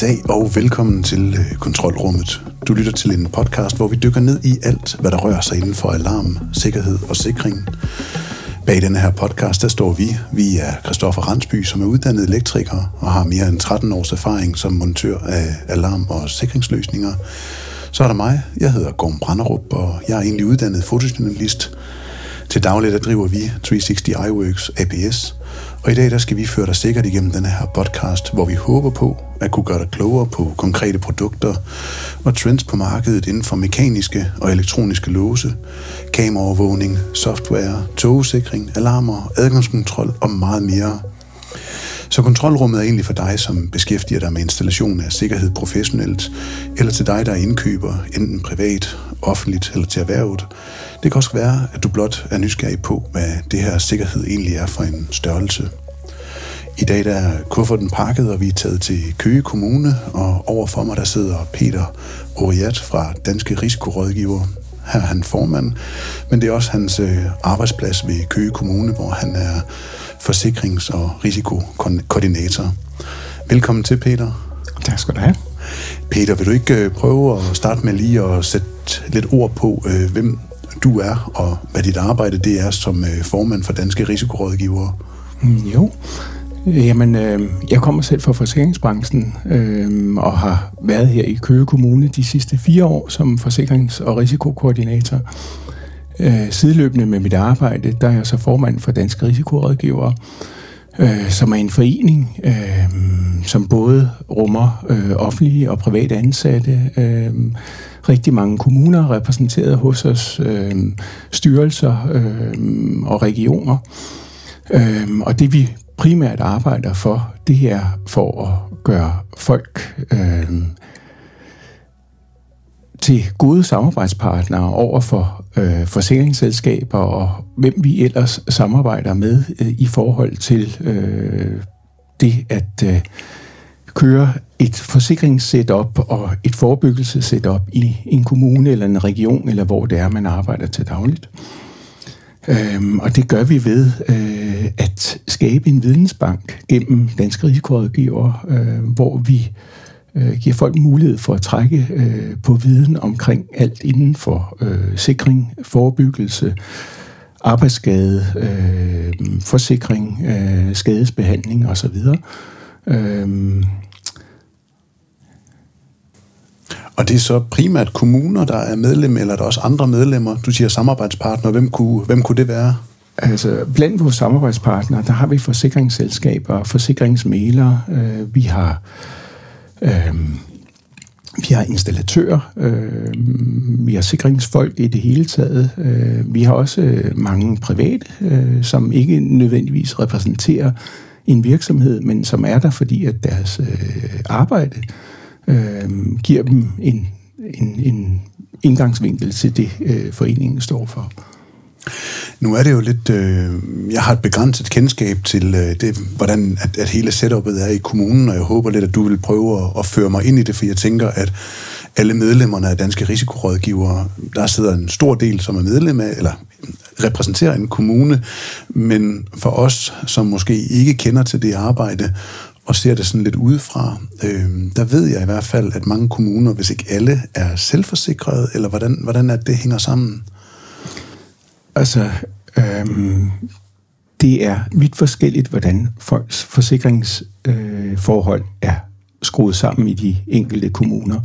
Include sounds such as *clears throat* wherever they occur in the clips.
dag og velkommen til øh, Kontrolrummet. Du lytter til en podcast, hvor vi dykker ned i alt, hvad der rører sig inden for alarm, sikkerhed og sikring. Bag denne her podcast, der står vi. Vi er Christoffer Randsby, som er uddannet elektriker og har mere end 13 års erfaring som montør af alarm- og sikringsløsninger. Så er der mig. Jeg hedder Gorm Branderup, og jeg er egentlig uddannet fotojournalist. Til daglig der driver vi 360 iWorks APS, og i dag der skal vi føre dig sikkert igennem den her podcast, hvor vi håber på at kunne gøre dig klogere på konkrete produkter og trends på markedet inden for mekaniske og elektroniske låse, kameraovervågning, software, togsikring, alarmer, adgangskontrol og meget mere. Så kontrolrummet er egentlig for dig, som beskæftiger dig med installation af sikkerhed professionelt, eller til dig, der er indkøber, enten privat, offentligt eller til erhvervet. Det kan også være, at du blot er nysgerrig på, hvad det her sikkerhed egentlig er for en størrelse. I dag der er kufferten pakket, og vi er taget til Køge Kommune, og overfor mig der sidder Peter Oriat fra Danske Risikorådgiver. Her er han formand, men det er også hans øh, arbejdsplads ved Køge Kommune, hvor han er forsikrings- og risikokoordinator. Velkommen til, Peter. Tak skal du have. Peter, vil du ikke øh, prøve at starte med lige at sætte lidt ord på, øh, hvem du er, og hvad dit arbejde det er som formand for Danske Risikorådgivere? Mm, jo, Jamen, øh, jeg kommer selv fra forsikringsbranchen øh, og har været her i Køge Kommune de sidste fire år som forsikrings- og risikokoordinator. Øh, sideløbende med mit arbejde, der er jeg så formand for Danske Risikorådgivere, øh, som er en forening, øh, som både rummer øh, offentlige og private ansatte, øh, rigtig mange kommuner repræsenteret hos os, øh, styrelser øh, og regioner. Øh, og det vi primært arbejder for, det er for at gøre folk øh, til gode samarbejdspartnere over for øh, forsikringsselskaber og hvem vi ellers samarbejder med øh, i forhold til øh, det at øh, køre et forsikringssetup og et forebyggelsesetup i en kommune eller en region, eller hvor det er, man arbejder til dagligt. Øhm, og det gør vi ved øh, at skabe en vidensbank gennem danske risikorådgiver, øh, hvor vi øh, giver folk mulighed for at trække øh, på viden omkring alt inden for øh, sikring, forebyggelse, arbejdsskade, øh, forsikring, øh, skadesbehandling osv. Øh, Og det er så primært kommuner, der er medlem, eller er der også andre medlemmer? Du siger samarbejdspartnere. Hvem kunne, hvem kunne det være? Altså, blandt vores samarbejdspartnere, der har vi forsikringsselskaber, forsikringsmælere, øh, vi har øh, Øhm, vi har installatører, øh, vi har sikringsfolk i det hele taget. Øh, vi har også øh, mange private, øh, som ikke nødvendigvis repræsenterer en virksomhed, men som er der, fordi at deres øh, arbejde øh, giver dem en, en, en indgangsvinkel til det, øh, foreningen står for. Nu er det jo lidt, øh, jeg har et begrænset kendskab til øh, det, hvordan at, at hele setupet er i kommunen, og jeg håber lidt, at du vil prøve at, at føre mig ind i det, for jeg tænker, at alle medlemmerne af Danske Risikorådgivere, der sidder en stor del, som er medlem af, eller repræsenterer en kommune, men for os, som måske ikke kender til det arbejde, og ser det sådan lidt udefra, øh, der ved jeg i hvert fald, at mange kommuner, hvis ikke alle, er selvforsikrede, eller hvordan, hvordan er det, det hænger sammen? Altså, øhm, det er vidt forskelligt, hvordan folks forsikringsforhold øh, er skruet sammen i de enkelte kommuner.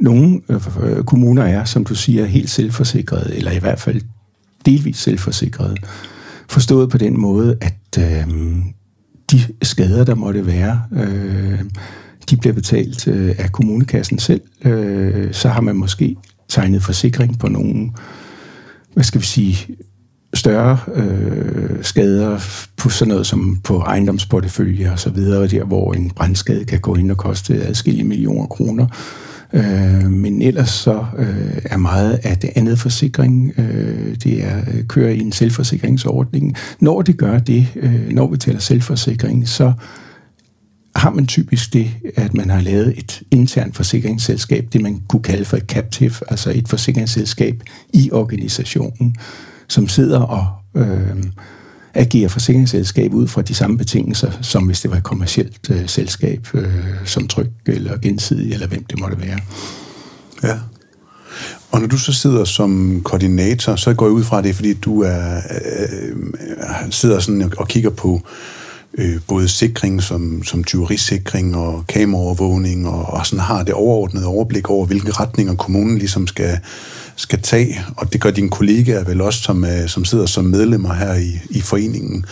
Nogle øh, kommuner er, som du siger, helt selvforsikrede, eller i hvert fald delvis selvforsikrede. Forstået på den måde, at øh, de skader, der måtte være, øh, de bliver betalt øh, af kommunekassen selv. Øh, så har man måske tegnet forsikring på nogle, hvad skal vi sige, større øh, skader på sådan noget som på ejendomsportefølje og så videre, der hvor en brandskade kan gå ind og koste adskillige millioner kroner. Øh, men ellers så øh, er meget af det andet forsikring, øh, det er øh, kører i en selvforsikringsordning. Når det gør det, øh, når vi taler selvforsikring, så har man typisk det, at man har lavet et internt forsikringsselskab, det man kunne kalde for et captive, altså et forsikringsselskab i organisationen, som sidder og øh, agerer forsikringsselskab ud fra de samme betingelser, som hvis det var et kommersielt øh, selskab, øh, som tryk eller gensidig, eller hvem det måtte være. Ja. Og når du så sidder som koordinator, så går jeg ud fra det, fordi du er, øh, øh sidder sådan og kigger på øh, både sikring som, som tyverisikring og kameraovervågning, og, og sådan har det overordnede overblik over, hvilke retninger kommunen ligesom skal, skal tage. Og det gør dine kollegaer vel også, som, øh, som sidder som medlemmer her i, i foreningen.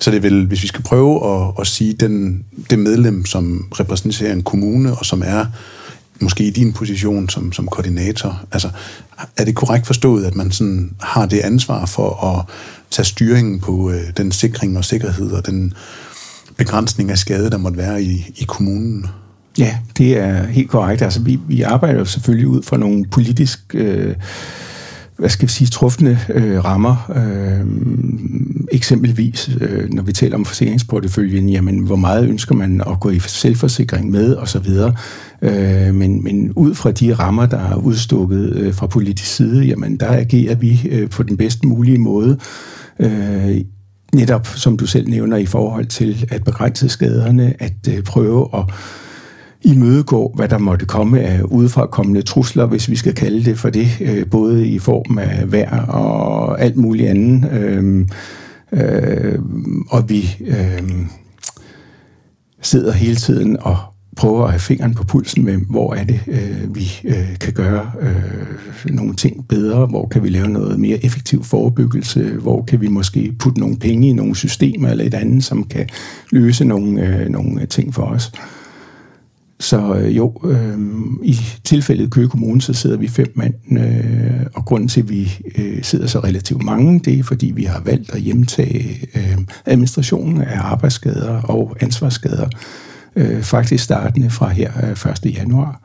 Så det vil, hvis vi skal prøve at, at sige, den, det medlem, som repræsenterer en kommune, og som er måske i din position som, som koordinator, altså er det korrekt forstået, at man sådan har det ansvar for at tage styringen på øh, den sikring og sikkerhed og den begrænsning af skade, der måtte være i, i kommunen? Ja, det er helt korrekt. Altså, vi, vi arbejder jo selvfølgelig ud fra nogle politisk, øh, hvad skal vi sige, truffende øh, rammer. Øh, eksempelvis, øh, når vi taler om forsikringsporteføljen, jamen, hvor meget ønsker man at gå i selvforsikring med, og så videre. Øh, men, men ud fra de rammer, der er udstukket øh, fra politisk side, jamen, der agerer vi øh, på den bedst mulige måde. Øh, netop, som du selv nævner, i forhold til at begrænse skaderne, at øh, prøve at imødegå, hvad der måtte komme af udefra kommende trusler, hvis vi skal kalde det for det, øh, både i form af vejr og alt muligt andet. Øh, øh, og vi øh, sidder hele tiden og prøver at have fingeren på pulsen med, hvor er det, øh, vi øh, kan gøre øh, nogle ting bedre, hvor kan vi lave noget mere effektiv forebyggelse, hvor kan vi måske putte nogle penge i nogle systemer eller et andet, som kan løse nogle, øh, nogle ting for os. Så øh, jo, øh, i tilfældet Køge Kommune, så sidder vi fem mand, øh, og grunden til, at vi øh, sidder så relativt mange, det er, fordi vi har valgt at hjemtage øh, administrationen af arbejdsskader og ansvarsskader, øh, faktisk startende fra her øh, 1. januar.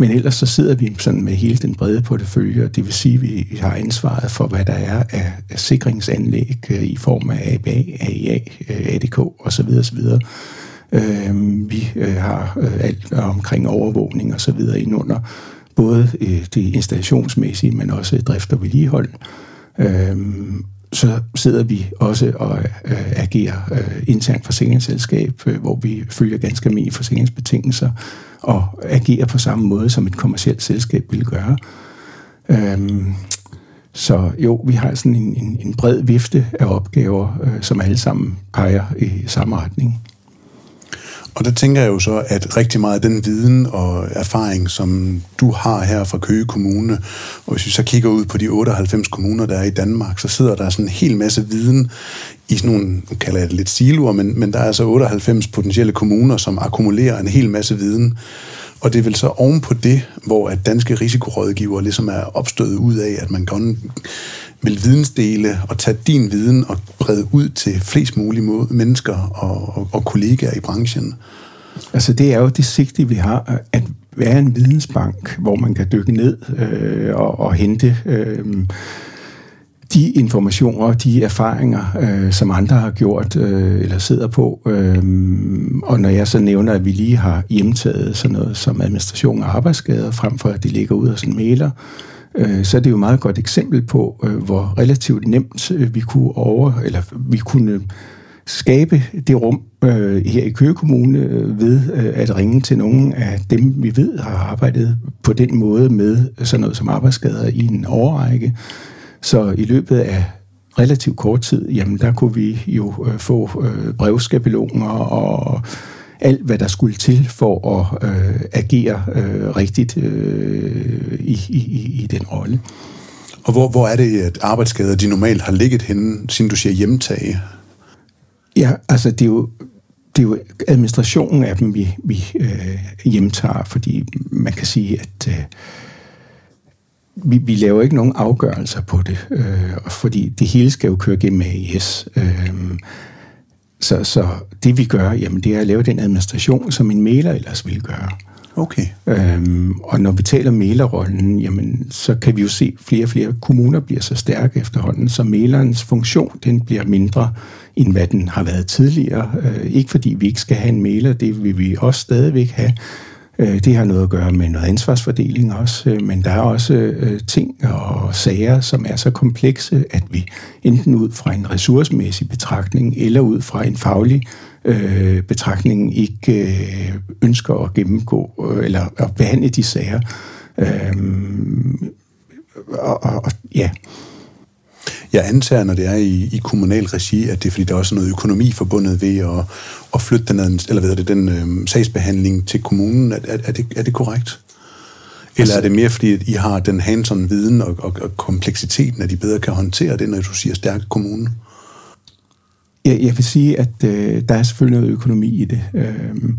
Men ellers så sidder vi sådan med hele den brede portefølje, og det vil sige, at vi har ansvaret for, hvad der er af, af sikringsanlæg øh, i form af ABA, AIA, øh, ADK osv. osv. Øh, vi øh, har øh, alt omkring overvågning og så videre indunder, både øh, det installationsmæssige, men også drift og vedligehold. Øh, så sidder vi også og øh, agerer øh, internt forsikringsselskab, øh, hvor vi følger ganske almindelige forsikringsbetingelser og agerer på samme måde, som et kommersielt selskab ville gøre. Øhm, så jo, vi har sådan en, en, en bred vifte af opgaver, øh, som alle sammen peger i samme retning. Og der tænker jeg jo så, at rigtig meget af den viden og erfaring, som du har her fra Køge Kommune, og hvis vi så kigger ud på de 98 kommuner, der er i Danmark, så sidder der sådan en hel masse viden i sådan nogle, nu kalder jeg det lidt siloer, men, men der er altså 98 potentielle kommuner, som akkumulerer en hel masse viden. Og det er vel så oven på det, hvor at danske risikorådgiver ligesom er opstået ud af, at man kan vil vidensdele og tage din viden og brede ud til flest mulige mennesker og, og, og kollegaer i branchen. Altså det er jo det sigte, vi har, at være en vidensbank, hvor man kan dykke ned øh, og, og hente øh, de informationer, de erfaringer, øh, som andre har gjort øh, eller sidder på. Øh, og når jeg så nævner, at vi lige har hjemtaget sådan noget som administration af arbejdsskader, frem for at det ligger ud af sådan mailer, øh, så er det jo et meget godt eksempel på, øh, hvor relativt nemt øh, vi kunne over, eller vi kunne øh, skabe det rum øh, her i Køge Kommune øh, ved øh, at ringe til nogle af dem, vi ved har arbejdet på den måde med sådan noget som arbejdsskader i en årrække. Så i løbet af relativt kort tid, jamen der kunne vi jo øh, få øh, brevskabeloner og alt, hvad der skulle til for at øh, agere øh, rigtigt øh, i, i, i den rolle. Og hvor, hvor er det, at arbejdsskader de normalt har ligget henne, siden du siger hjemtage? Ja, altså det er jo, det er jo administrationen af dem, vi, vi øh, hjemtager, fordi man kan sige, at øh, vi, vi laver ikke nogen afgørelser på det, øh, fordi det hele skal jo køre gennem AIS. Øh, så, så det vi gør, jamen det er at lave den administration, som en mailer ellers ville gøre. Okay. Øhm, og når vi taler mailerrollen, jamen så kan vi jo se, at flere og flere kommuner bliver så stærke efterhånden, så mailerens funktion, den bliver mindre, end hvad den har været tidligere. Øh, ikke fordi vi ikke skal have en mailer, det vil vi også stadigvæk have, Øh, det har noget at gøre med noget ansvarsfordeling også, øh, men der er også øh, ting og sager, som er så komplekse, at vi enten ud fra en ressourcemæssig betragtning eller ud fra en faglig øh, betragtning ikke øh, ønsker at gennemgå øh, eller at behandle de sager. Øh, og, og, og ja. Jeg antager, når det er i, i kommunal regi, at det er fordi, der er også noget økonomi forbundet ved at, at flytte den, eller hvad det, den øh, sagsbehandling til kommunen. Er, er, er, det, er det korrekt? Eller er det mere fordi, at I har den hands viden og, og, og kompleksiteten, at I bedre kan håndtere det, når du siger stærk kommune? Jeg, jeg vil sige, at øh, der er selvfølgelig noget økonomi i det. Øh,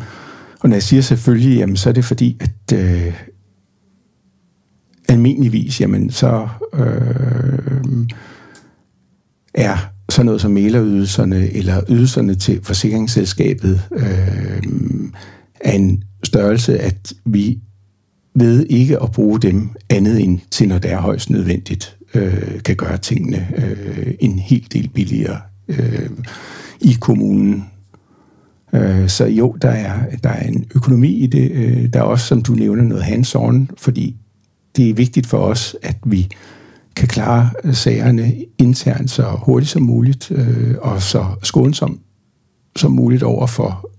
og når jeg siger selvfølgelig, jamen, så er det fordi, at øh, almindeligvis, jamen, så øh, er sådan noget som mailerydelserne eller ydelserne til forsikringsselskabet øh, af en størrelse, at vi ved ikke at bruge dem andet end til, når det er højst nødvendigt, øh, kan gøre tingene øh, en hel del billigere øh, i kommunen. Øh, så jo, der er, der er en økonomi i det. Øh, der er også, som du nævner, noget hands-on, fordi det er vigtigt for os, at vi kan klare øh, sagerne internt så hurtigt som muligt, øh, og så skånsomt som muligt over for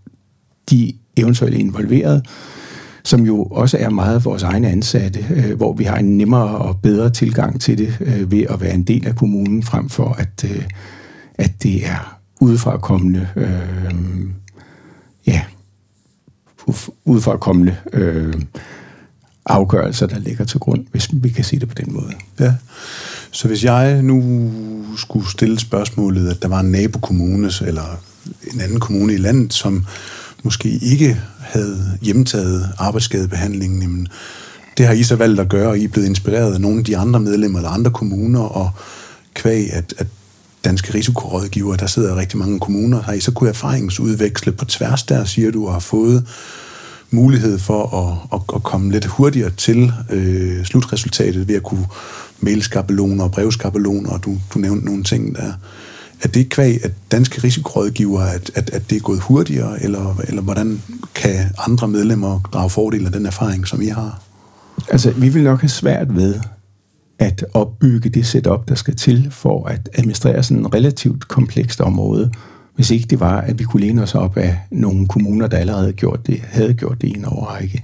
de eventuelle involverede, som jo også er meget vores egne ansatte, øh, hvor vi har en nemmere og bedre tilgang til det øh, ved at være en del af kommunen, frem for at, øh, at det er udefrakommende, øh, ja, udefrakommende øh, afgørelser, der ligger til grund, hvis vi kan sige det på den måde. Ja. Så hvis jeg nu skulle stille spørgsmålet, at der var en nabokommune eller en anden kommune i landet, som måske ikke havde hjemtaget arbejdsskadebehandlingen, jamen, det har I så valgt at gøre, og I er blevet inspireret af nogle af de andre medlemmer eller andre kommuner, og kvæg, at, at danske risikorådgiver, der sidder rigtig mange kommuner, har I så kunne erfaringsudveksle på tværs der, siger du, og har fået mulighed for at, at, at komme lidt hurtigere til øh, slutresultatet ved at kunne mailskabeloner og brevskabeloner, og du, du nævnte nogle ting der. Er det kvæg, at danske risikorådgiver, at, at, at det er gået hurtigere, eller, eller hvordan kan andre medlemmer drage fordel af den erfaring, som I har? Altså, vi vil nok have svært ved at opbygge det setup, der skal til for at administrere sådan en relativt komplekst område, hvis ikke det var, at vi kunne læne os op af nogle kommuner, der allerede gjort det, havde gjort det i en overrække.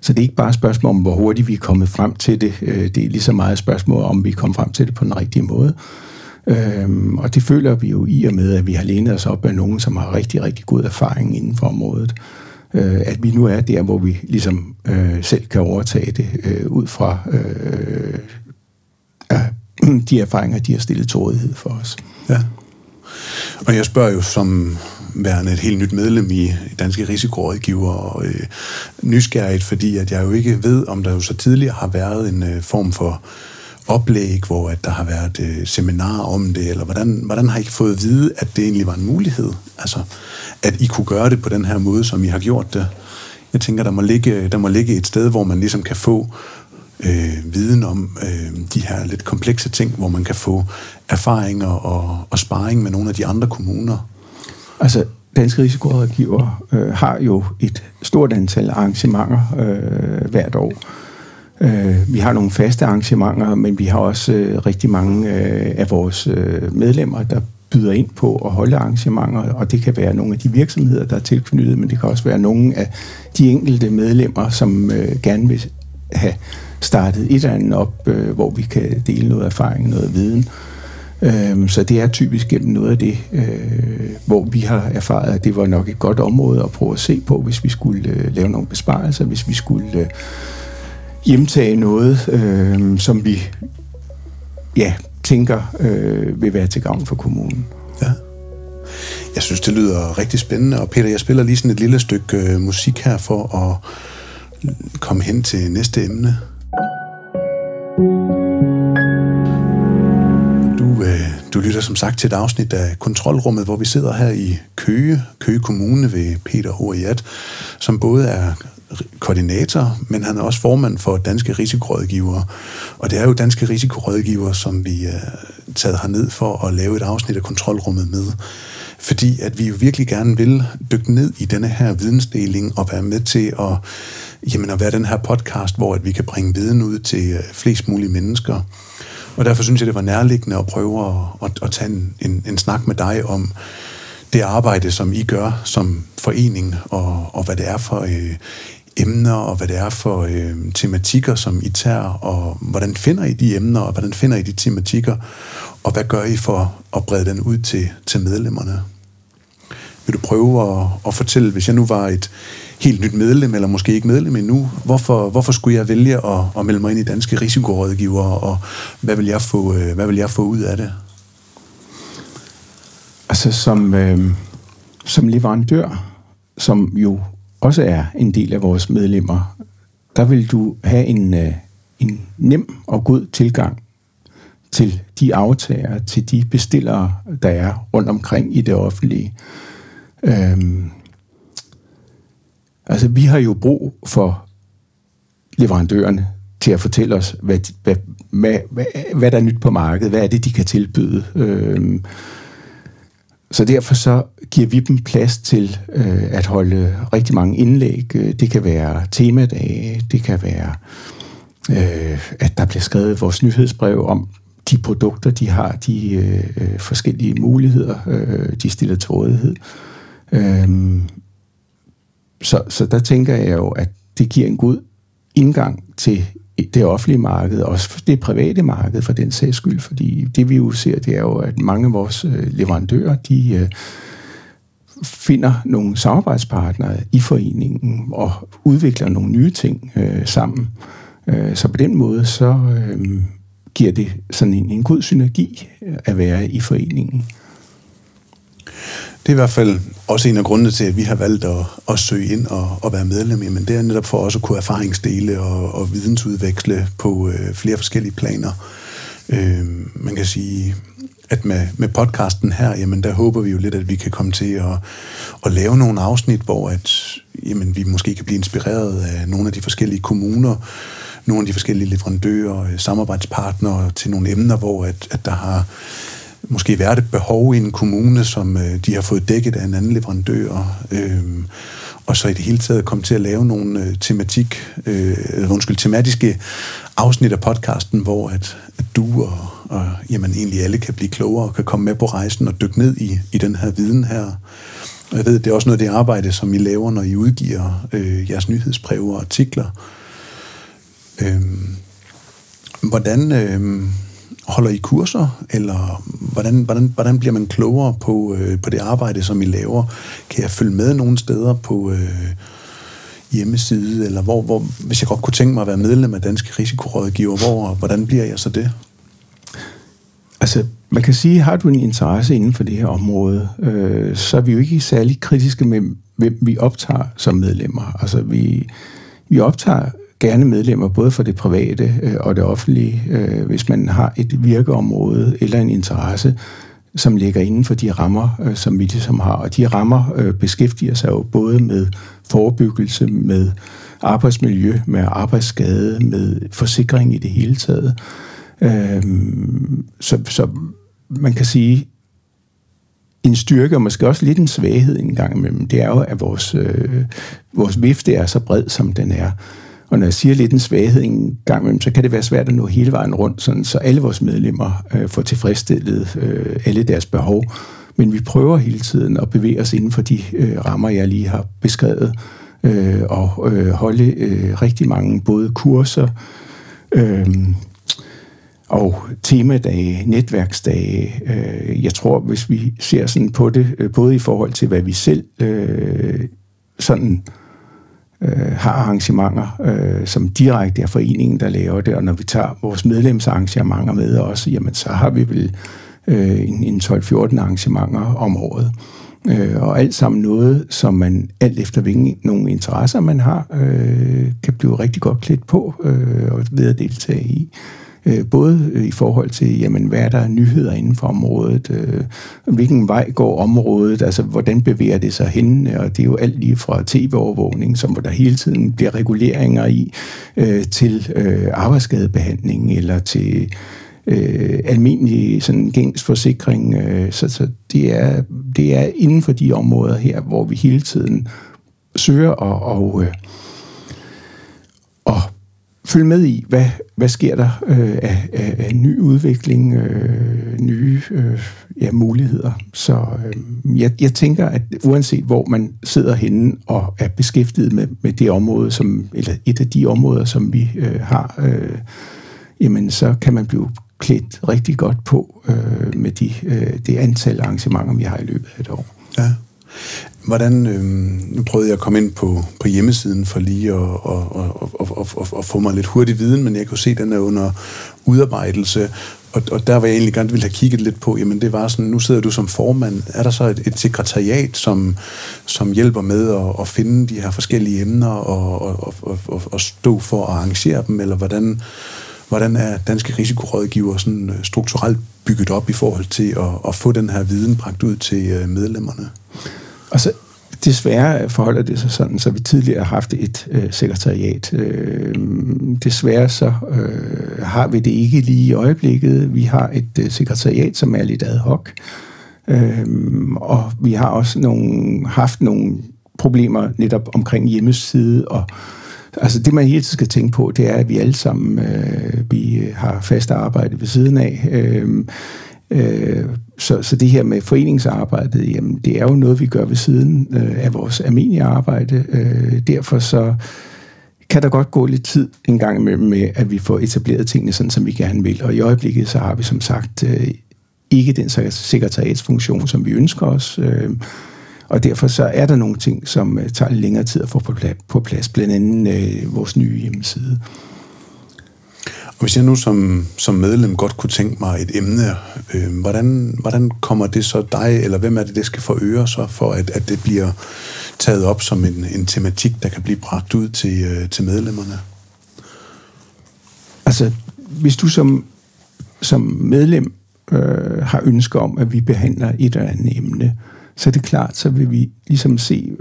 Så det er ikke bare et spørgsmål om, hvor hurtigt vi er kommet frem til det. Øh, det er lige så meget et spørgsmål om, vi er kommet frem til det på den rigtige måde. Øhm, og det føler vi jo i og med, at vi har lænet os op af nogen, som har rigtig, rigtig god erfaring inden for området. Øh, at vi nu er der, hvor vi ligesom øh, selv kan overtage det øh, ud fra øh, *clears throat* de erfaringer, de har stillet til rådighed for os. Ja. Og jeg spørger jo som værende et helt nyt medlem i Danske Risikorådgiver og øh, nysgerrigt, fordi at jeg jo ikke ved, om der jo så tidligere har været en øh, form for oplæg, hvor at der har været øh, seminarer om det, eller hvordan, hvordan har I fået at vide, at det egentlig var en mulighed? Altså, at I kunne gøre det på den her måde, som I har gjort det. Jeg tænker, der må ligge, der må ligge et sted, hvor man ligesom kan få øh, viden om øh, de her lidt komplekse ting, hvor man kan få erfaringer og, og sparring med nogle af de andre kommuner? Altså, Danske Risikorådgiver øh, har jo et stort antal arrangementer øh, hvert år. Øh, vi har nogle faste arrangementer, men vi har også øh, rigtig mange øh, af vores øh, medlemmer, der byder ind på at holde arrangementer, og det kan være nogle af de virksomheder, der er tilknyttet, men det kan også være nogle af de enkelte medlemmer, som øh, gerne vil have startet et eller andet op, øh, hvor vi kan dele noget erfaring, noget viden. Øh, Øhm, så det er typisk gennem noget af det, øh, hvor vi har erfaret, at det var nok et godt område at prøve at se på, hvis vi skulle øh, lave nogle besparelser, hvis vi skulle øh, hjemtage noget, øh, som vi ja, tænker øh, vil være til gavn for kommunen. Ja. Jeg synes, det lyder rigtig spændende. Og Peter, jeg spiller lige sådan et lille stykke øh, musik her for at komme hen til næste emne. Du lytter som sagt til et afsnit af Kontrolrummet, hvor vi sidder her i Køge, Køge Kommune ved Peter Horiat, som både er koordinator, men han er også formand for Danske Risikorådgivere. Og det er jo Danske Risikorådgivere, som vi er taget herned for at lave et afsnit af Kontrolrummet med. Fordi at vi jo virkelig gerne vil dykke ned i denne her vidensdeling og være med til at jamen at være den her podcast, hvor at vi kan bringe viden ud til øh, flest mulige mennesker. Og derfor synes jeg, det var nærliggende at prøve at, at, at tage en, en, en snak med dig om det arbejde, som I gør som forening, og, og hvad det er for øh, emner, og hvad det er for øh, tematikker, som I tager, og hvordan finder I de emner, og hvordan finder I de tematikker, og hvad gør I for at brede den ud til, til medlemmerne? Vil du prøve at, at fortælle, hvis jeg nu var et helt nyt medlem, eller måske ikke medlem endnu, hvorfor, hvorfor skulle jeg vælge at, at melde mig ind i danske risikorådgiver, og hvad vil jeg få, øh, hvad vil jeg få ud af det? Altså som, øh, som leverandør, som jo også er en del af vores medlemmer, der vil du have en, øh, en nem og god tilgang til de aftager, til de bestillere, der er rundt omkring i det offentlige. Øhm, altså, vi har jo brug for leverandørerne til at fortælle os, hvad, hvad, hvad, hvad, hvad der er nyt på markedet, hvad er det, de kan tilbyde. Øhm, så derfor så giver vi dem plads til øh, at holde rigtig mange indlæg. Øh, det kan være temadage, det kan være, øh, at der bliver skrevet vores nyhedsbrev om de produkter, de har, de øh, øh forskellige muligheder, øh, de stiller til rådighed. Øh, så, så der tænker jeg jo, at det giver en god indgang til det offentlige marked, også det private marked for den sags skyld, fordi det vi jo ser, det er jo, at mange af vores øh, leverandører, de øh, finder nogle samarbejdspartnere i foreningen og udvikler nogle nye ting øh, sammen. Øh, så på den måde, så øh, giver det sådan en, en god synergi at være i foreningen. Det er i hvert fald også en af grundene til, at vi har valgt at, at søge ind og, og være medlem. Men det er netop for også at kunne erfaringsdele og, og vidensudveksle på øh, flere forskellige planer. Øh, man kan sige, at med, med podcasten her, jamen der håber vi jo lidt, at vi kan komme til at, at lave nogle afsnit, hvor at, jamen, vi måske kan blive inspireret af nogle af de forskellige kommuner, nogle af de forskellige leverandører, samarbejdspartnere til nogle emner, hvor at, at der har måske være et behov i en kommune, som øh, de har fået dækket af en anden leverandør, øh, og så i det hele taget komme til at lave nogle øh, tematik, øh, undskyld, tematiske afsnit af podcasten, hvor at, at du og, og jamen, egentlig alle kan blive klogere og kan komme med på rejsen og dykke ned i, i den her viden her. Og jeg ved, det er også noget af det arbejde, som I laver, når I udgiver øh, jeres nyhedsbreve og artikler. Øh, hvordan... Øh, holder I kurser, eller hvordan, hvordan, hvordan bliver man klogere på, øh, på det arbejde, som I laver? Kan jeg følge med nogle steder på øh, hjemmeside, eller hvor, hvor, hvis jeg godt kunne tænke mig at være medlem af Danske Risikorådgiver, hvor, hvordan bliver jeg så det? Altså, man kan sige, har du en interesse inden for det her område, øh, så er vi jo ikke særlig kritiske med, hvem vi optager som medlemmer. Altså, vi, vi optager gerne medlemmer, både for det private øh, og det offentlige, øh, hvis man har et virkeområde eller en interesse, som ligger inden for de rammer, øh, som vi ligesom har. Og de rammer beskæftiger sig jo både med forebyggelse, med arbejdsmiljø, med arbejdsskade, med forsikring i det hele taget. Øhm, så, så man kan sige, en styrke, og måske også lidt en svaghed en gang imellem, det er jo, at vores, øh, vores vifte er så bred, som den er. Og når jeg siger lidt en svaghed en gang imellem, så kan det være svært at nå hele vejen rundt, sådan, så alle vores medlemmer øh, får tilfredsstillet øh, alle deres behov. Men vi prøver hele tiden at bevæge os inden for de øh, rammer, jeg lige har beskrevet, øh, og øh, holde øh, rigtig mange både kurser øh, og temadage, netværksdage. Øh, jeg tror, hvis vi ser sådan på det, øh, både i forhold til, hvad vi selv øh, sådan øh, Øh, har arrangementer, øh, som direkte er foreningen, der laver det, og når vi tager vores medlemsarrangementer med også, jamen så har vi vel øh, en, en 12-14 arrangementer om året. Øh, og alt sammen noget, som man alt efter hvilke nogle interesser man har, øh, kan blive rigtig godt klædt på øh, og ved at deltage i. Øh, både øh, i forhold til, jamen, hvad er der nyheder inden for området, øh, hvilken vej går området, altså hvordan bevæger det sig hen, og det er jo alt lige fra tv-overvågning, som hvor der hele tiden bliver reguleringer i, øh, til øh, arbejdsskadebehandling, eller til øh, almindelig sådan gængs forsikring. Øh, så så det, er, det er inden for de områder her, hvor vi hele tiden søger at, og, øh, følge med i, hvad, hvad sker der øh, af, af, af ny udvikling, øh, nye øh, ja, muligheder. Så øh, jeg, jeg tænker, at uanset hvor man sidder henne og er beskæftiget med, med det område, som, eller et af de områder, som vi øh, har, øh, jamen så kan man blive klædt rigtig godt på øh, med de, øh, det antal arrangementer, vi har i løbet af et år. Ja. Hvordan, øh, nu prøvede jeg at komme ind på, på hjemmesiden for lige at, og, og, og, og, og få mig lidt hurtig viden, men jeg kunne se, at den er under udarbejdelse, og, og der var jeg egentlig gerne ville have kigget lidt på, jamen det var sådan, nu sidder du som formand, er der så et, et sekretariat, som, som hjælper med at, at finde de her forskellige emner og, og, og, og, og stå for at arrangere dem, eller hvordan, hvordan er danske risikorådgiver sådan øh, strukturelt bygget op i forhold til at, at få den her viden bragt ud til øh, medlemmerne? Og så desværre forholder det sig sådan, så vi tidligere har haft et øh, sekretariat. Øh, desværre så øh, har vi det ikke lige i øjeblikket. Vi har et øh, sekretariat, som er lidt ad hoc. Øh, og vi har også nogle, haft nogle problemer netop omkring hjemmeside og Altså det, man hele tiden skal tænke på, det er, at vi alle sammen øh, vi har fast arbejde ved siden af. Øh, øh, så, så det her med foreningsarbejdet, jamen, det er jo noget, vi gør ved siden øh, af vores almindelige arbejde. Øh, derfor så kan der godt gå lidt tid en gang imellem med, at vi får etableret tingene sådan, som vi gerne vil. Og i øjeblikket så har vi som sagt øh, ikke den sekretariatsfunktion, som vi ønsker os. Øh, og derfor så er der nogle ting, som øh, tager længere tid at få på plads, på plads blandt andet øh, vores nye hjemmeside. Og hvis jeg nu som, som medlem godt kunne tænke mig et emne, øh, hvordan, hvordan kommer det så dig, eller hvem er det, det skal få øre så, for at, at det bliver taget op som en, en tematik, der kan blive bragt ud til, øh, til medlemmerne? Altså, hvis du som, som medlem øh, har ønsker om, at vi behandler et eller andet emne, øh, så er det klart, så vil vi ligesom se,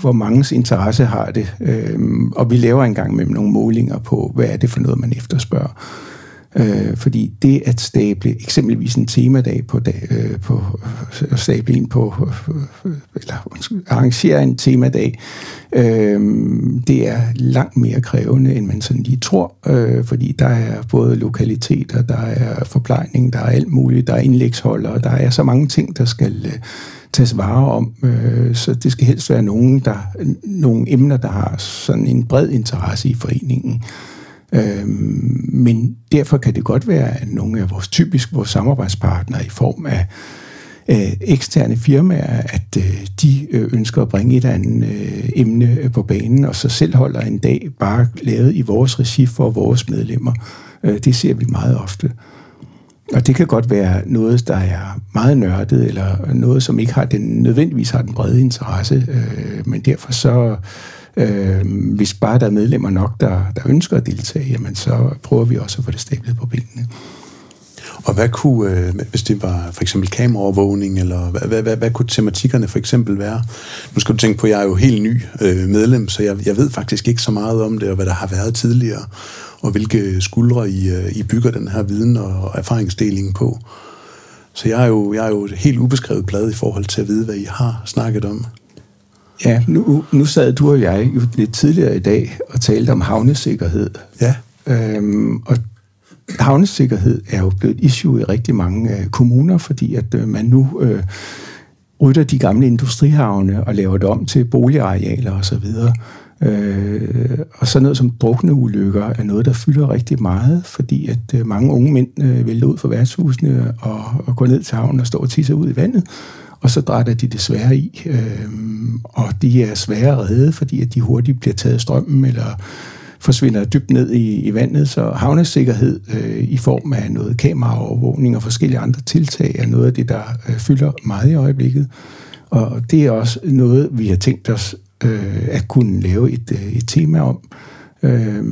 hvor mangens interesse har det. Øhm, og vi laver engang med nogle målinger på, hvad er det for noget, man efterspørger. Øh, fordi det at stable eksempelvis en temadag på, dag, øh, på øh, stable en på, øh, eller arrangere en temadag, øh, det er langt mere krævende, end man sådan lige tror, øh, fordi der er både lokaliteter, der er forplejning, der er alt muligt, der er indlægsholder, der er så mange ting, der skal øh, tages vare om. Øh, så det skal helst være nogen, der, nogle emner, der har sådan en bred interesse i foreningen. Øh, men derfor kan det godt være, at nogle af vores typisk vores samarbejdspartnere i form af øh, eksterne firmaer, at øh, de øh, ønsker at bringe et eller andet øh, emne øh, på banen, og så selv holder en dag bare lavet i vores regi for vores medlemmer. Øh, det ser vi meget ofte. Og det kan godt være noget, der er meget nørdet, eller noget, som ikke har den, nødvendigvis har den brede interesse, øh, men derfor så, øh, hvis bare der er medlemmer nok, der, der ønsker at deltage, jamen så prøver vi også at få det stablet på benene. Og hvad kunne, øh, hvis det var for eksempel kameraovervågning, eller hvad, hvad, hvad, hvad kunne tematikkerne for eksempel være? Nu skal du tænke på, at jeg er jo helt ny øh, medlem, så jeg, jeg ved faktisk ikke så meget om det, og hvad der har været tidligere og hvilke skuldre I, øh, I bygger den her viden og erfaringsdeling på. Så jeg er, jo, jeg er jo et helt ubeskrevet blad i forhold til at vide, hvad I har snakket om. Ja, nu, nu sad du og jeg jo lidt tidligere i dag og talte om havnesikkerhed. Ja. Øhm, og havnesikkerhed er jo blevet et issue i rigtig mange øh, kommuner, fordi at øh, man nu øh, rydder de gamle industrihavne og laver det om til boligarealer osv. Øh, og så noget som drukneulykker er noget, der fylder rigtig meget, fordi at øh, mange unge mænd øh, vælter ud fra værtshusene og, og går ned til havnen og står og tisser ud i vandet, og så drætter de desværre i. Øh, og de er svære at redde, fordi at de hurtigt bliver taget af strømmen eller forsvinder dybt ned i, i vandet. Så havnesikkerhed øh, i form af noget kameraovervågning og forskellige andre tiltag er noget af det, der øh, fylder meget i øjeblikket. Og det er også noget, vi har tænkt os øh, at kunne lave et, øh, et tema om. Øh,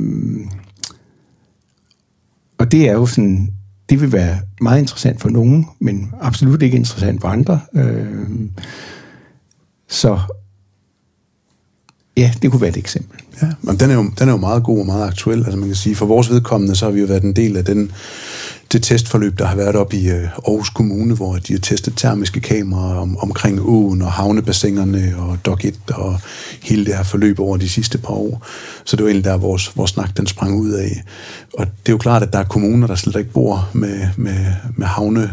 og det er jo sådan, det vil være meget interessant for nogen, men absolut ikke interessant for andre. Øh, så ja, det kunne være et eksempel. Ja, men den er, jo, den er jo meget god og meget aktuel. Altså man kan sige, for vores vedkommende, så har vi jo været en del af den det testforløb, der har været op i øh, Aarhus Kommune, hvor de har testet termiske kameraer om, omkring åen og havnebassinerne og Dok 1 og hele det her forløb over de sidste par år. Så det var egentlig der, vores, vores snak den sprang ud af. Og det er jo klart, at der er kommuner, der slet ikke bor med, med, med havne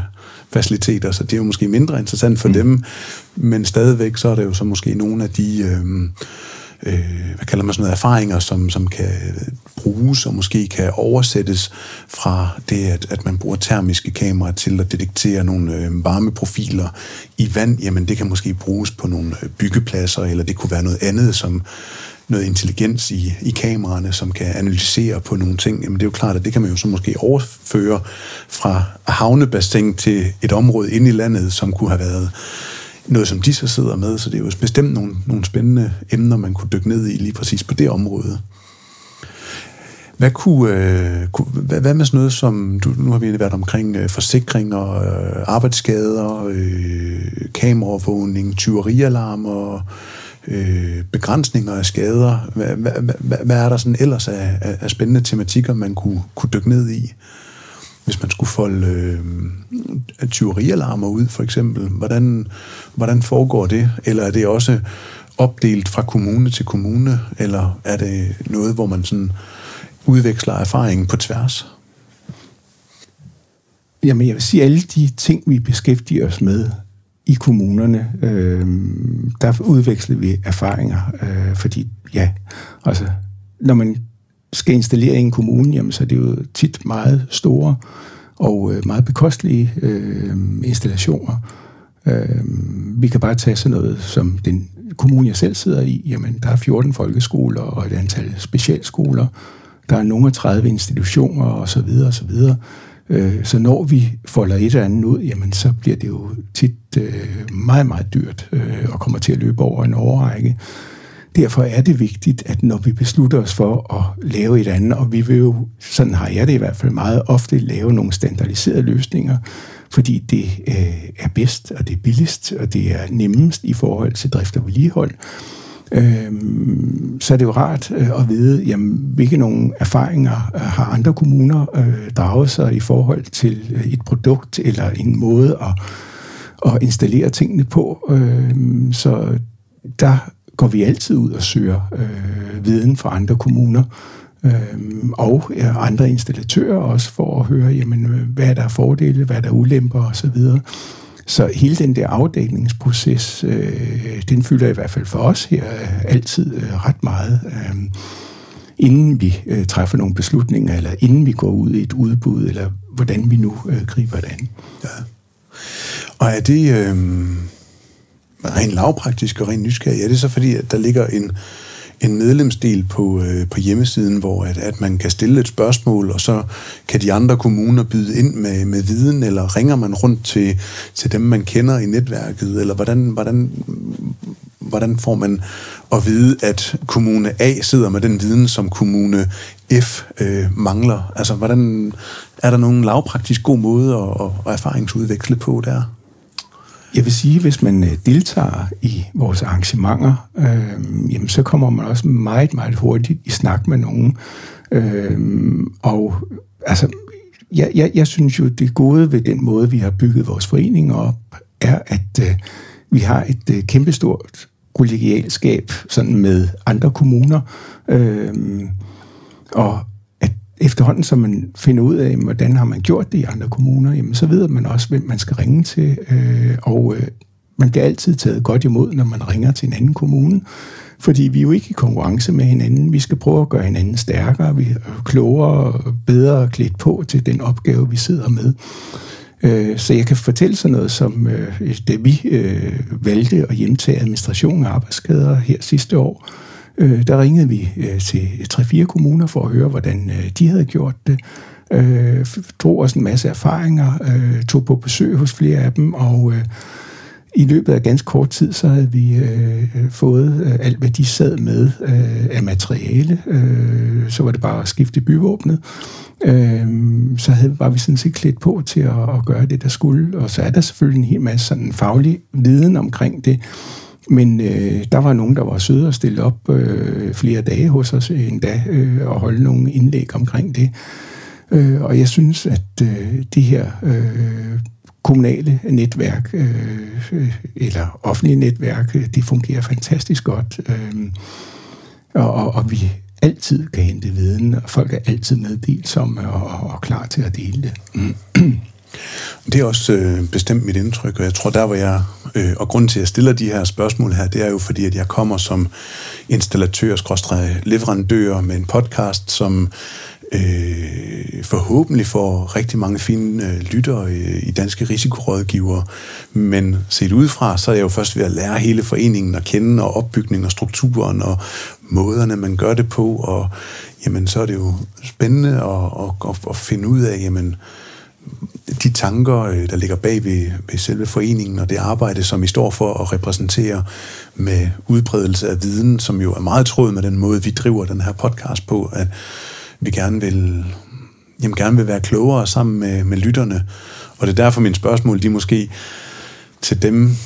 faciliteter, så det er jo måske mindre interessant for mm. dem, men stadigvæk så er det jo så måske nogle af de øh, øh, hvad kalder man sådan noget, erfaringer, som, som kan bruges og måske kan oversættes fra det, at, at man bruger termiske kameraer til at detektere nogle øh, varmeprofiler i vand, jamen det kan måske bruges på nogle øh, byggepladser, eller det kunne være noget andet, som noget intelligens i, i kameraerne, som kan analysere på nogle ting, jamen det er jo klart, at det kan man jo så måske overføre fra havnebassin til et område inde i landet, som kunne have været noget, som de så sidder med. Så det er jo bestemt nogle, nogle spændende emner, man kunne dykke ned i lige præcis på det område. Hvad, kunne, øh, kunne, hvad, hvad med sådan noget som, du, nu har vi været omkring øh, forsikringer, øh, arbejdsskader, øh, kameraovervågning, tyverialarmer, øh, begrænsninger af skader. Hvad, hvad, hvad, hvad er der sådan ellers af, af, af spændende tematikker, man kunne, kunne dykke ned i? Hvis man skulle folde øh, tyverialarmer ud, for eksempel, hvordan, hvordan foregår det? Eller er det også opdelt fra kommune til kommune, eller er det noget, hvor man sådan udveksler erfaringen på tværs? Jamen, jeg vil sige, alle de ting, vi beskæftiger os med i kommunerne, øh, der udveksler vi erfaringer, øh, fordi ja, altså, når man skal installere i en kommune, jamen, så er det jo tit meget store og øh, meget bekostelige øh, installationer. Øh, vi kan bare tage sådan noget som den kommune, jeg selv sidder i. Jamen, der er 14 folkeskoler og et antal specialskoler. Der er nogle af 30 institutioner osv. videre. Øh, så når vi folder et eller andet ud, jamen, så bliver det jo tit øh, meget, meget dyrt øh, og kommer til at løbe over en overrække. Derfor er det vigtigt, at når vi beslutter os for at lave et andet, og vi vil jo, sådan har jeg det i hvert fald meget ofte, lave nogle standardiserede løsninger, fordi det øh, er bedst, og det er billigst, og det er nemmest i forhold til drift og vedligehold, øh, så er det jo rart øh, at vide, jamen, hvilke nogle erfaringer øh, har andre kommuner øh, draget sig i forhold til øh, et produkt eller en måde at, at installere tingene på. Øh, så der går vi altid ud og søger øh, viden fra andre kommuner øh, og øh, andre installatører også for at høre, jamen, øh, hvad er der fordele, hvad er der ulemper osv. Så hele den der afdækningsproces, øh, den fylder i hvert fald for os her øh, altid øh, ret meget. Øh, inden vi øh, træffer nogle beslutninger, eller inden vi går ud i et udbud, eller hvordan vi nu øh, griber det an. Ja. Og er det... Øh rent lavpraktisk og rent nysgerrig, er det så fordi, at der ligger en, en medlemsdel på, øh, på hjemmesiden, hvor at, at man kan stille et spørgsmål, og så kan de andre kommuner byde ind med, med viden, eller ringer man rundt til, til dem, man kender i netværket, eller hvordan, hvordan, hvordan får man at vide, at kommune A sidder med den viden, som kommune F øh, mangler? Altså, hvordan er der nogen lavpraktisk god måde at, at erfaringsudveksle på der? Jeg vil sige, hvis man øh, deltager i vores arrangementer, øh, jamen, så kommer man også meget, meget hurtigt i snak med nogen. Øh, og altså, jeg, jeg, jeg synes jo, det gode ved den måde, vi har bygget vores forening op, er, at øh, vi har et øh, kæmpestort kollegialskab sådan med andre kommuner. Øh, og efterhånden, som man finder ud af, hvordan har man gjort det i andre kommuner, jamen, så ved man også, hvem man skal ringe til. Øh, og øh, man bliver altid taget godt imod, når man ringer til en anden kommune. Fordi vi er jo ikke i konkurrence med hinanden. Vi skal prøve at gøre hinanden stærkere, vi er klogere og bedre klædt på til den opgave, vi sidder med. Øh, så jeg kan fortælle sådan noget som, øh, da vi øh, valgte at hjemtage administration af arbejdsskader her sidste år, øh, Øh, der ringede vi øh, til tre-fire kommuner for at høre, hvordan øh, de havde gjort det. Øh, drog os en masse erfaringer, øh, tog på besøg hos flere af dem, og øh, i løbet af ganske kort tid, så havde vi øh, fået øh, alt, hvad de sad med øh, af materiale. Øh, så var det bare at skifte byvåbnet. Øh, så havde, var vi sådan set klædt på til at, at gøre det, der skulle. Og så er der selvfølgelig en hel masse sådan faglig viden omkring det. Men øh, der var nogen, der var søde og stille op øh, flere dage hos os øh, endda øh, og holde nogle indlæg omkring det. Øh, og jeg synes, at øh, det her øh, kommunale netværk, øh, øh eller offentlige netværk, øh, det fungerer fantastisk godt. Øh, og, og, og vi altid kan hente viden, og folk er altid meddelsomme og, og, klar til at dele det. *clears throat* Det er også øh, bestemt mit indtryk, og jeg tror, der hvor jeg, øh, og grunden til, at jeg stiller de her spørgsmål her, det er jo fordi, at jeg kommer som installatør, leverandør med en podcast, som øh, forhåbentlig får rigtig mange fine øh, lyttere øh, i danske risikorådgivere. Men set udefra, så er jeg jo først ved at lære hele foreningen at kende, og opbygningen og strukturen, og måderne, man gør det på, og jamen, så er det jo spændende at, at, at, at finde ud af, jamen, de tanker, øh, der ligger bag ved, ved selve foreningen, og det arbejde, som I står for at repræsentere med udbredelse af viden, som jo er meget tråd med den måde, vi driver den her podcast på, at vi gerne vil, jamen gerne vil være klogere sammen med, med lytterne. Og det er derfor mine spørgsmål, de måske til dem,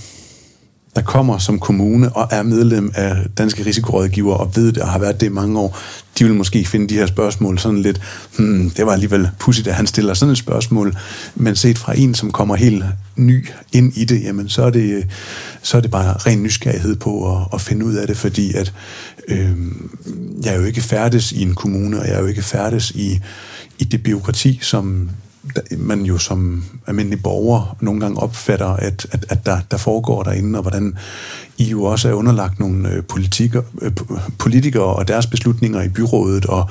der kommer som kommune og er medlem af Danske Risikorådgiver og ved det og har været det i mange år, de vil måske finde de her spørgsmål sådan lidt, hmm, det var alligevel pudsigt, at han stiller sådan et spørgsmål, men set fra en, som kommer helt ny ind i det, jamen så er det, så er det bare ren nysgerrighed på at, at finde ud af det, fordi at øh, jeg er jo ikke færdes i en kommune, og jeg er jo ikke færdes i, i det byråkrati, som man jo som almindelig borger nogle gange opfatter, at, at, at der, der foregår derinde, og hvordan I jo også er underlagt nogle øh, politikker, øh, politikere og deres beslutninger i byrådet, og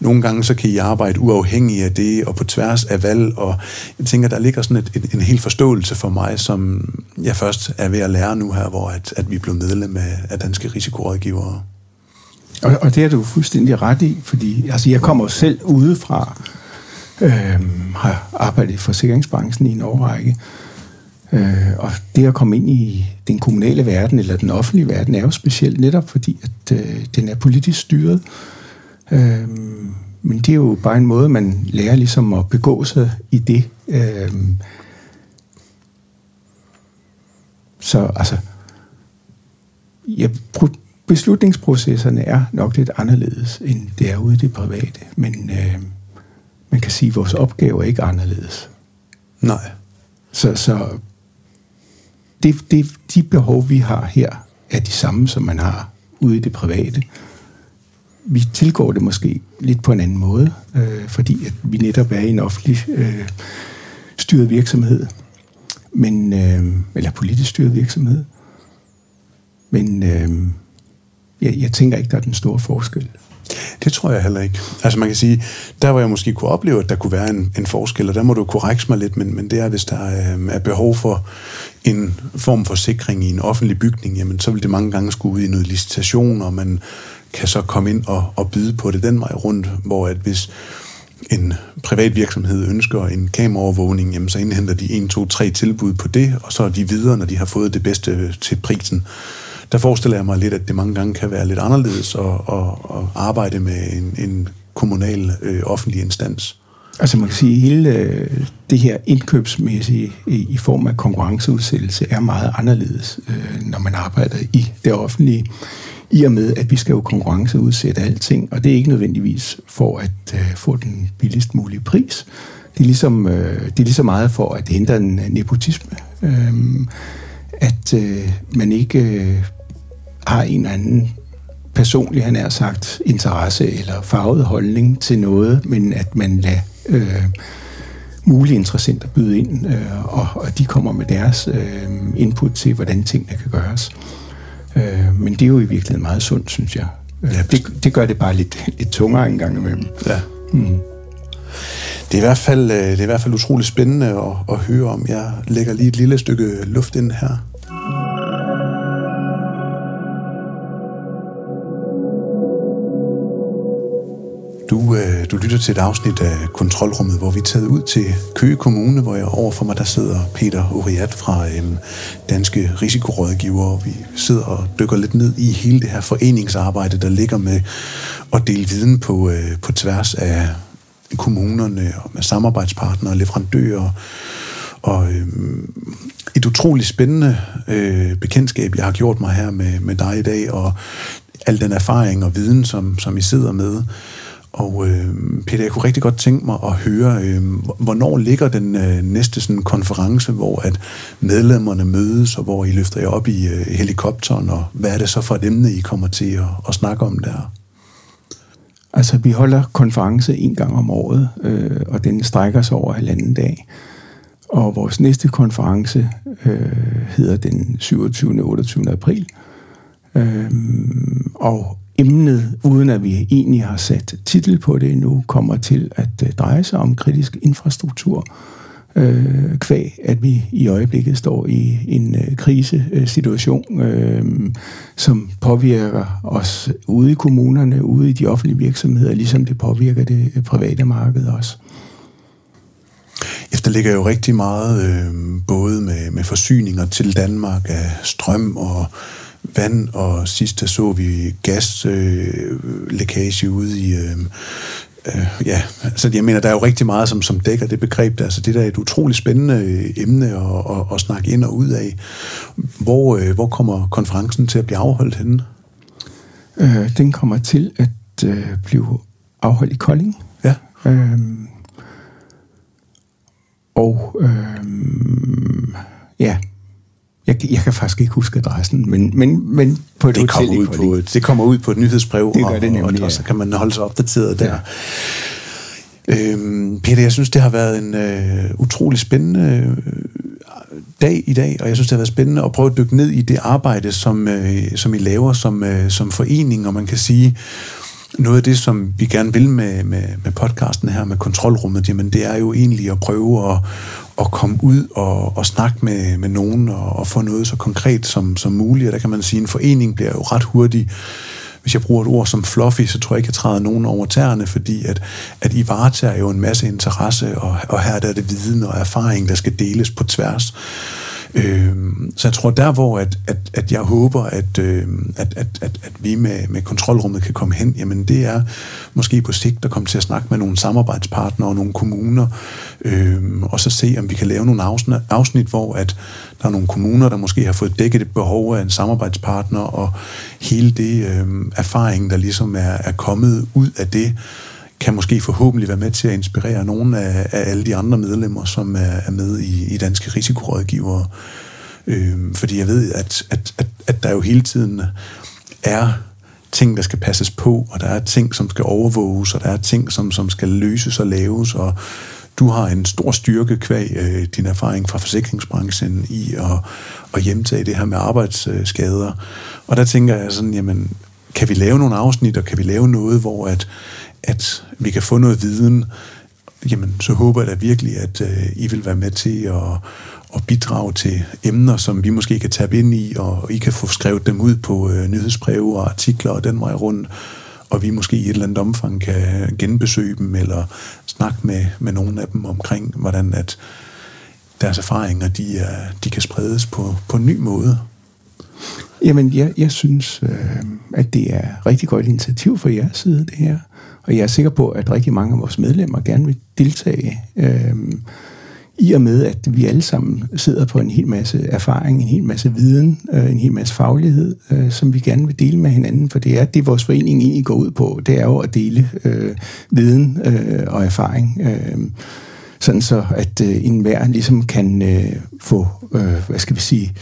nogle gange så kan I arbejde uafhængigt af det, og på tværs af valg, og jeg tænker, der ligger sådan et, en, en hel forståelse for mig, som jeg først er ved at lære nu her, hvor at, at vi er blevet medlem af, af danske risikorådgivere. Og, og det er du fuldstændig ret i, fordi altså, jeg kommer selv udefra, øh, har arbejdet i forsikringsbranchen i en årrække. Øh, og det at komme ind i den kommunale verden, eller den offentlige verden, er jo specielt netop fordi, at øh, den er politisk styret. Øh, men det er jo bare en måde, man lærer ligesom at begå sig i det. Øh, så altså, ja, beslutningsprocesserne er nok lidt anderledes, end det er ude i det private. Men øh, man kan sige, at vores opgave er ikke anderledes. Nej. Så, så det, det, de behov, vi har her, er de samme, som man har ude i det private. Vi tilgår det måske lidt på en anden måde, øh, fordi at vi netop er i en offentlig øh, styret virksomhed, men, øh, eller politisk styret virksomhed. Men øh, jeg, jeg tænker ikke, der er den store forskel. Det tror jeg heller ikke. Altså man kan sige, der hvor jeg måske kunne opleve, at der kunne være en, en forskel, og der må du korrekte mig lidt, men, men det er, hvis der er, øh, er behov for en form for sikring i en offentlig bygning, jamen så vil det mange gange skulle ud i noget licitation, og man kan så komme ind og, og byde på det den vej rundt, hvor at hvis en privat virksomhed ønsker en kameraovervågning, jamen så indhenter de en, to, tre tilbud på det, og så er de videre, når de har fået det bedste til prisen der forestiller jeg mig lidt, at det mange gange kan være lidt anderledes at, at, at arbejde med en, en kommunal øh, offentlig instans. Altså man kan sige, at hele øh, det her indkøbsmæssige i, i form af konkurrenceudsættelse er meget anderledes, øh, når man arbejder i det offentlige. I og med, at vi skal jo konkurrenceudsætte alting, og det er ikke nødvendigvis for at øh, få den billigst mulige pris. Det er, ligesom, øh, det er lige så meget for at hindre en nepotisme. Øh, at øh, man ikke øh, har en eller anden personlig, han er sagt, interesse eller farvet holdning til noget, men at man lader øh, mulige interessenter byde ind, øh, og, og de kommer med deres øh, input til, hvordan tingene kan gøres. Øh, men det er jo i virkeligheden meget sundt, synes jeg. Øh, ja, det, det gør det bare lidt, lidt tungere en gang imellem. Ja. Mm. Det er, i hvert fald, øh, det er i hvert fald utrolig spændende at, at høre om. Jeg lægger lige et lille stykke luft ind her. Lytter til et afsnit af Kontrolrummet, hvor vi er taget ud til Køge Kommune, hvor jeg overfor mig der sidder Peter Uriat fra øhm, Danske Risikorådgiver. Vi sidder og dykker lidt ned i hele det her foreningsarbejde, der ligger med at dele viden på, øh, på tværs af kommunerne og med samarbejdspartnere og leverandører. Og øh, et utroligt spændende øh, bekendtskab, jeg har gjort mig her med, med dig i dag, og al den erfaring og viden, som, som I sidder med. Og øh, Peter, jeg kunne rigtig godt tænke mig at høre, øh, hvornår ligger den øh, næste sådan, konference, hvor at medlemmerne mødes, og hvor I løfter jer op i øh, helikopteren, og hvad er det så for et emne, I kommer til at, at snakke om der? Altså, vi holder konference en gang om året, øh, og den strækker sig over halvanden dag. Og vores næste konference øh, hedder den 27. og 28. april. Øh, og emnet, uden at vi egentlig har sat titel på det endnu, kommer til at øh, dreje sig om kritisk infrastruktur. Øh, kvæg, at vi i øjeblikket står i en øh, krisesituation, øh, som påvirker os ude i kommunerne, ude i de offentlige virksomheder, ligesom det påvirker det øh, private marked også. Efter ligger jo rigtig meget, øh, både med, med forsyninger til Danmark af strøm og vand, og sidst der så vi gaslækage øh, ude i... Øh, øh, ja, altså jeg mener, der er jo rigtig meget, som, som dækker det begreb der. Altså det der er et utroligt spændende øh, emne at, at, at snakke ind og ud af. Hvor, øh, hvor kommer konferencen til at blive afholdt henne? Øh, den kommer til at øh, blive afholdt i Kolding. Ja. Øh, og øh, ja, jeg, jeg kan faktisk ikke huske adressen, men, men, men på et det hotel kommer ud på et, Det kommer ud på et nyhedsbrev, det gør det nemlig, og, og, og så kan man holde sig opdateret der. Ja. Øhm, Peter, jeg synes, det har været en øh, utrolig spændende øh, dag i dag, og jeg synes, det har været spændende at prøve at dykke ned i det arbejde, som, øh, som I laver som, øh, som forening, og man kan sige, noget af det, som vi gerne vil med, med, med podcasten her, med kontrolrummet, jamen det er jo egentlig at prøve at, at komme ud og, og snakke med, med nogen og, og få noget så konkret som, som muligt. Og der kan man sige, at en forening bliver jo ret hurtig hvis jeg bruger et ord som fluffy, så tror jeg ikke, jeg træder nogen over tæerne, fordi at, at I varetager jo en masse interesse, og, og her der er det viden og erfaring, der skal deles på tværs. Øh, så jeg tror, der hvor at, at, at jeg håber, at, øh, at, at, at, at vi med, med kontrolrummet kan komme hen, jamen det er måske på sigt at komme til at snakke med nogle samarbejdspartnere og nogle kommuner, øh, og så se, om vi kan lave nogle afsnit, afsnit, hvor at der er nogle kommuner, der måske har fået dækket et behov af en samarbejdspartner, og hele det øh, erfaring, der ligesom er, er kommet ud af det, kan måske forhåbentlig være med til at inspirere nogle af, af alle de andre medlemmer, som er, er med i, i Danske Risikorådgivere. Øh, fordi jeg ved, at, at, at, at der jo hele tiden er ting, der skal passes på, og der er ting, som skal overvåges, og der er ting, som, som skal løses og laves, og du har en stor styrke kvæg øh, din erfaring fra forsikringsbranchen i at, at hjemtage det her med arbejdsskader. Og der tænker jeg sådan, jamen, kan vi lave nogle afsnit, og kan vi lave noget, hvor at, at vi kan få noget viden, jamen så håber jeg da virkelig, at øh, I vil være med til at, at bidrage til emner, som vi måske kan tabe ind i, og I kan få skrevet dem ud på øh, nyhedsbreve og artikler og den vej rundt, og vi måske i et eller andet omfang kan genbesøge dem, eller snakke med, med nogle af dem omkring, hvordan at deres erfaringer, de, er, de kan spredes på, på en ny måde. Jamen, jeg, jeg synes, øh, at det er rigtig godt initiativ fra jeres side, det her. Og jeg er sikker på, at rigtig mange af vores medlemmer gerne vil deltage. Øh, i og med, at vi alle sammen sidder på en hel masse erfaring, en hel masse viden, øh, en hel masse faglighed, øh, som vi gerne vil dele med hinanden, for det er det, vores forening egentlig går ud på. Det er jo at dele øh, viden øh, og erfaring, øh, sådan så at øh, enhver ligesom kan øh, få, øh, hvad skal vi sige,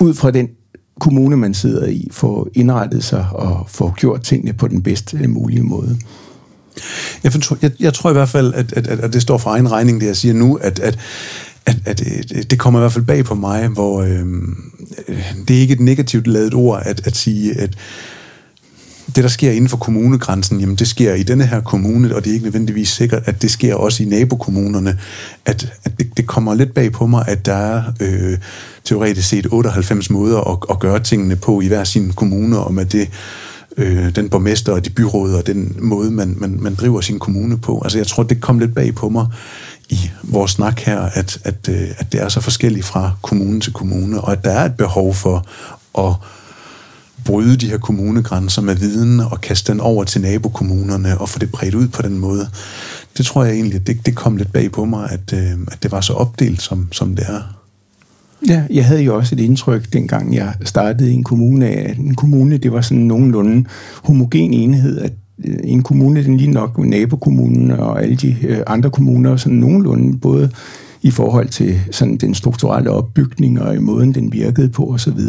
ud fra den kommune, man sidder i, få indrettet sig og få gjort tingene på den bedst mulige måde. Jeg, tror, jeg, jeg tror i hvert fald, at, at, at, at det står for egen regning, det jeg siger nu, at, at, at, at øh, det kommer i hvert fald bag på mig, hvor øh, det er ikke et negativt lavet ord at, at sige, at det, der sker inden for kommunegrænsen, jamen det sker i denne her kommune, og det er ikke nødvendigvis sikkert, at det sker også i nabokommunerne. At, at det, det kommer lidt bag på mig, at der er øh, teoretisk set 98 måder at, at gøre tingene på i hver sin kommune, og med det øh, den borgmester og de byråder og den måde, man, man, man driver sin kommune på. Altså jeg tror, det kom lidt bag på mig i vores snak her, at, at, øh, at det er så forskelligt fra kommune til kommune, og at der er et behov for at bryde de her kommunegrænser med viden og kaste den over til nabokommunerne og få det bredt ud på den måde. Det tror jeg egentlig, det, det kom lidt bag på mig, at, øh, at det var så opdelt, som, som det er. Ja, jeg havde jo også et indtryk, dengang jeg startede i en kommune, at en kommune, det var sådan nogenlunde homogen enhed, at øh, en kommune, den lige nok nabokommunen og alle de øh, andre kommuner, sådan nogenlunde, både i forhold til sådan den strukturelle opbygning og i måden, den virkede på osv.,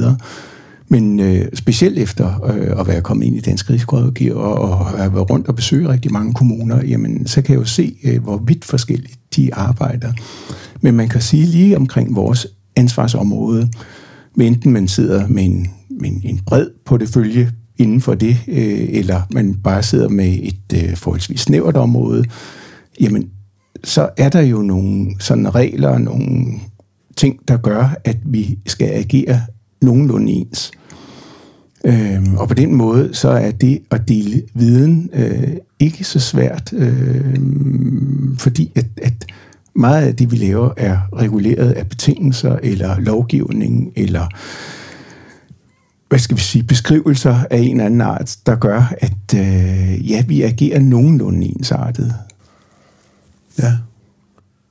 men øh, specielt efter øh, at være kommet ind i Dansk Risikorådgiver og, og have været rundt og besøge rigtig mange kommuner, jamen, så kan jeg jo se, øh, hvor vidt forskelligt de arbejder. Men man kan sige lige omkring vores ansvarsområde, enten man sidder med en, med en bred portefølje inden for det, øh, eller man bare sidder med et øh, forholdsvis snævert område, jamen, så er der jo nogle sådan regler, og nogle ting, der gør, at vi skal agere nogenlunde ens. Øhm, og på den måde, så er det at dele viden øh, ikke så svært, øh, fordi at, at meget af det, vi laver, er reguleret af betingelser eller lovgivning eller hvad skal vi sige, beskrivelser af en eller anden art, der gør, at øh, ja, vi agerer nogenlunde ensartet. Ja.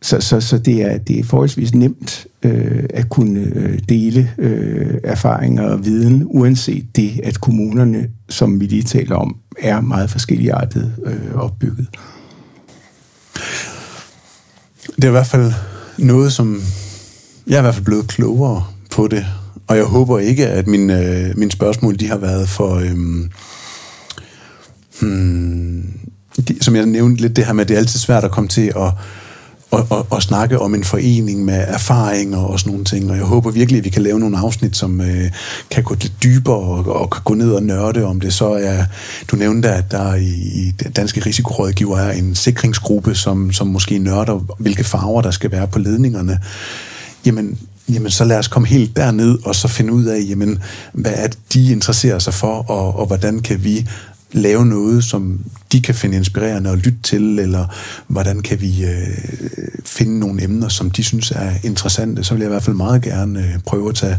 Så, så, så det, er, det er forholdsvis nemt øh, at kunne øh, dele øh, erfaringer og viden, uanset det, at kommunerne, som vi lige taler om, er meget forskelligartet øh, opbygget. Det er i hvert fald noget, som jeg er i hvert fald blevet klogere på det, og jeg håber ikke, at mine, øh, mine spørgsmål de har været for... Øh, hmm, de, som jeg nævnte lidt, det her med, at det er altid svært at komme til at og, og, og snakke om en forening med erfaringer og sådan nogle ting. Og jeg håber virkelig, at vi kan lave nogle afsnit, som øh, kan gå lidt dybere og, og kan gå ned og nørde om det. Så er, du nævnte, at der i, i Danske Risikorådgiver er en sikringsgruppe, som, som måske nørder, hvilke farver der skal være på ledningerne. Jamen, jamen så lad os komme helt derned og så finde ud af, jamen, hvad er det, de interesserer sig for, og, og hvordan kan vi lave noget, som de kan finde inspirerende og lytte til, eller hvordan kan vi øh, finde nogle emner, som de synes er interessante, så vil jeg i hvert fald meget gerne øh, prøve at tage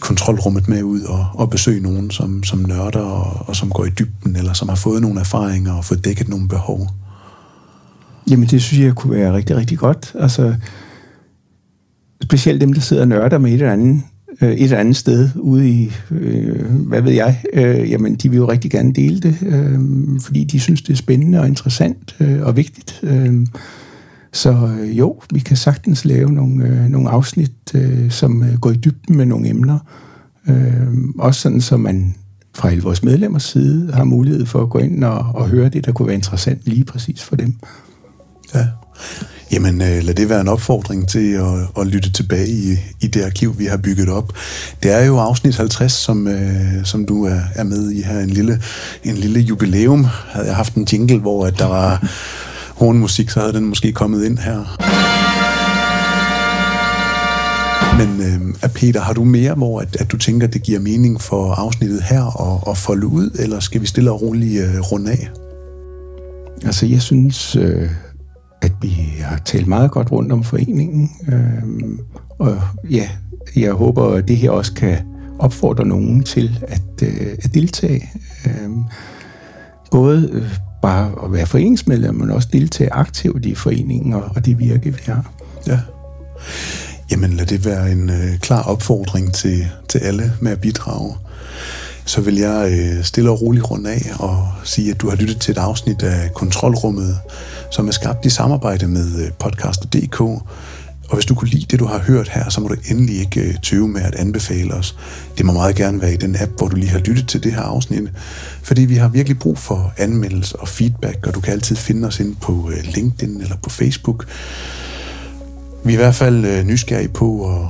kontrolrummet med ud og, og besøge nogen, som, som nørder og, og som går i dybden, eller som har fået nogle erfaringer og fået dækket nogle behov. Jamen det synes jeg kunne være rigtig, rigtig godt. Altså, specielt dem, der sidder og nørder med et eller andet øh, et eller andet sted ude i, øh, hvad ved jeg, øh, jamen de vil jo rigtig gerne dele det, øh, fordi de synes, det er spændende og interessant øh, og vigtigt. Øh, så øh, jo, vi kan sagtens lave nogle, øh, nogle afsnit, øh, som øh, går i dybden med nogle emner. Øh, også sådan, så man fra alle vores medlemmers side har mulighed for at gå ind og, og høre det, der kunne være interessant lige præcis for dem. Ja. Jamen øh, lad det være en opfordring til at, at lytte tilbage i, i det arkiv, vi har bygget op. Det er jo afsnit 50, som, øh, som du er, er med i her. En lille, en lille jubilæum. Havde jeg haft en jingle, hvor at der var hornmusik, så havde den måske kommet ind her. Men øh, Peter, har du mere, hvor at, at du tænker, det giver mening for afsnittet her og, og folde ud, eller skal vi stille og roligt øh, runde af? Altså, jeg synes, øh, at vi har talt meget godt rundt om foreningen. Øh, og ja, jeg håber, at det her også kan opfordre nogen til at, øh, at deltage. Øh, både øh, bare at være foreningsmedlem, men også deltage aktivt i foreningen og, og det virke, vi har. Ja. Jamen lad det være en øh, klar opfordring til, til alle med at bidrage så vil jeg øh, stille og roligt rundt af og sige, at du har lyttet til et afsnit af Kontrolrummet, som er skabt i samarbejde med øh, podcast.dk. Og hvis du kunne lide det, du har hørt her, så må du endelig ikke øh, tøve med at anbefale os. Det må meget gerne være i den app, hvor du lige har lyttet til det her afsnit. Fordi vi har virkelig brug for anmeldelse og feedback, og du kan altid finde os ind på øh, LinkedIn eller på Facebook. Vi er i hvert fald nysgerrige på at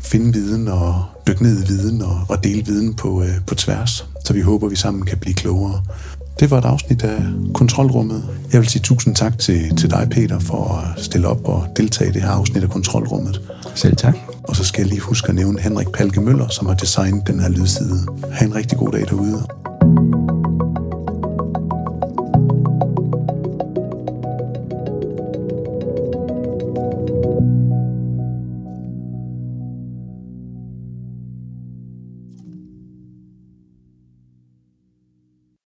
finde viden og dykke ned i viden og, og dele viden på, på tværs. Så vi håber, vi sammen kan blive klogere. Det var et afsnit af Kontrolrummet. Jeg vil sige tusind tak til, til dig, Peter, for at stille op og deltage i det her afsnit af Kontrolrummet. Selv tak. Og så skal jeg lige huske at nævne Henrik Palke Møller, som har designet den her lydside. Ha' en rigtig god dag derude.